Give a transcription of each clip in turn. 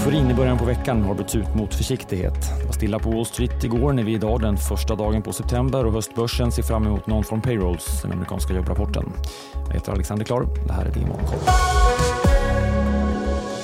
Euforin i början på veckan har bytts ut mot försiktighet. Det var stilla på Wall Street igår när vi idag den första dagen på september och höstbörsen ser fram emot non-form payrolls, den amerikanska jobbrapporten. Jag heter Alexander Klar. Det här är din morgonkoll.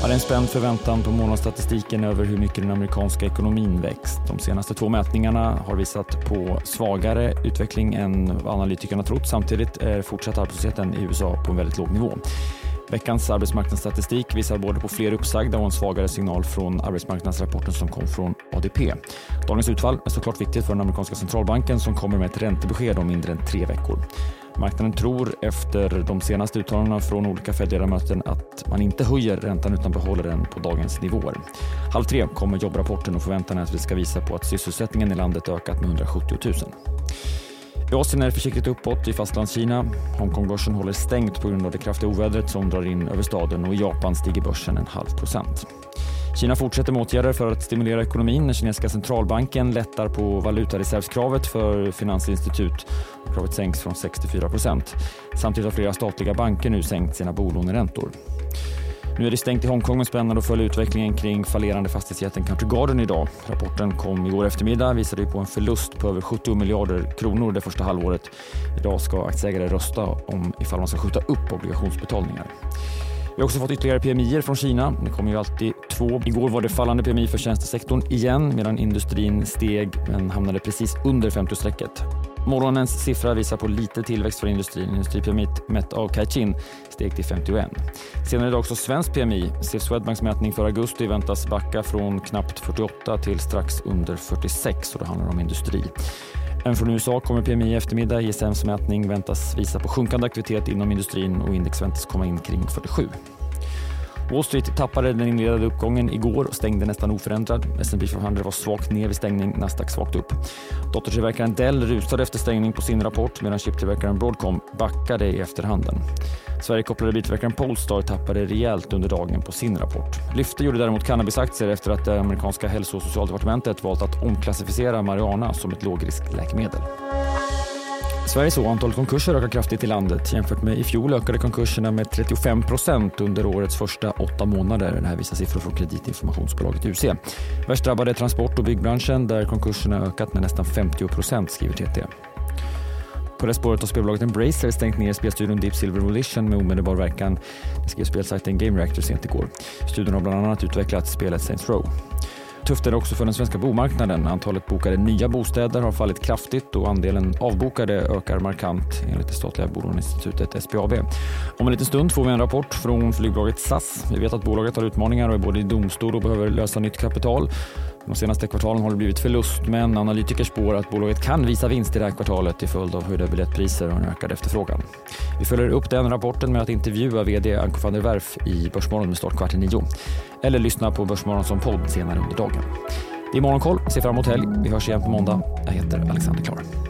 Ja, det är en spänd förväntan på månadsstatistiken över hur mycket den amerikanska ekonomin växt. De senaste två mätningarna har visat på svagare utveckling än vad analytikerna trott. Samtidigt är fortsatt arbetslösheten i USA på en väldigt låg nivå. Veckans arbetsmarknadsstatistik visar både på fler uppsagda och en svagare signal från arbetsmarknadsrapporten som kom från ADP. Dagens utfall är såklart viktigt för den amerikanska centralbanken som kommer med ett räntebesked om mindre än tre veckor. Marknaden tror efter de senaste uttalandena från olika Fed-ledamöter att man inte höjer räntan utan behåller den på dagens nivåer. Halv tre kommer jobbrapporten och förväntan är att vi ska visa på att sysselsättningen i landet ökat med 170 000. I Asien är det försiktigt uppåt i Fastlandskina. Hongkongbörsen håller stängt på grund av det kraftiga ovädret som drar in över staden och i Japan stiger börsen en halv procent. Kina fortsätter med åtgärder för att stimulera ekonomin. Den kinesiska centralbanken lättar på valutareservskravet för finansinstitut. Kravet sänks från 64 procent. Samtidigt har flera statliga banker nu sänkt sina bolåneräntor. Nu är det stängt i Hongkong men spännande att följa utvecklingen kring fallerande fastighetsjätten Country Garden idag. Rapporten kom igår eftermiddag visade på en förlust på över 70 miljarder kronor det första halvåret. Idag ska aktieägare rösta om ifall man ska skjuta upp obligationsbetalningar. Vi har också fått ytterligare PMI från Kina. Det kommer ju alltid två. Igår var det fallande PMI för tjänstesektorn igen medan industrin steg men hamnade precis under 50-strecket. Morgonens siffra visar på lite tillväxt för industrin. Industripyramid mätt av Caixin steg till 51. Senare idag också svensk PMI. SIF Swedbanks mätning för augusti väntas backa från knappt 48 till strax under 46 och det handlar om industri. Även från USA kommer PMI i eftermiddag. ISMs mätning väntas visa på sjunkande aktivitet inom industrin och index väntas komma in kring 47. Wall Street tappade den inledande uppgången igår och stängde nästan oförändrad. S&P 500 var svagt ner vid stängning, Nasdaq svagt upp. Dottertillverkaren Dell rusade efter stängning på sin rapport medan chiptillverkaren Broadcom backade i efterhanden. Sverigekopplade biltillverkaren Polestar tappade rejält under dagen på sin rapport. Lyfte gjorde däremot cannabisaktier efter att det amerikanska hälso och socialdepartementet valt att omklassificera marijuana som ett lågriskläkemedel. Sveriges antal antalet konkurser ökar kraftigt i landet. Jämfört med i fjol ökade konkurserna med 35 procent under årets första åtta månader. Det här visar siffror från kreditinformationsbolaget UC. Värst drabbade är transport och byggbranschen där konkurserna ökat med nästan 50 procent, skriver TT. På det spåret har spelbolaget Embracer stängt ner spelstudion Deep Silver Volition med omedelbar verkan. Det skrev spelsajten Game Reactor sent igår. Studion har bland annat utvecklat spelet Saints Row. Tufft är det också för den svenska bomarknaden. Antalet bokade nya bostäder har fallit kraftigt och andelen avbokade ökar markant enligt det statliga bolåneinstitutet SBAB. Om en liten stund får vi en rapport från flygbolaget SAS. Vi vet att bolaget har utmaningar och är både i domstol och behöver lösa nytt kapital. De senaste kvartalen har det blivit förlust men analytiker spår att bolaget kan visa vinst i det här kvartalet till följd av höjda biljettpriser och en ökad efterfrågan. Vi följer upp den rapporten med att intervjua vd Anko van der Werf i Börsmorgon med start kvart i nio. Eller lyssna på Börsmorgon som podd senare under dagen. Det är Morgonkoll, ser fram emot helg. Vi hörs igen på måndag. Jag heter Alexander Klar.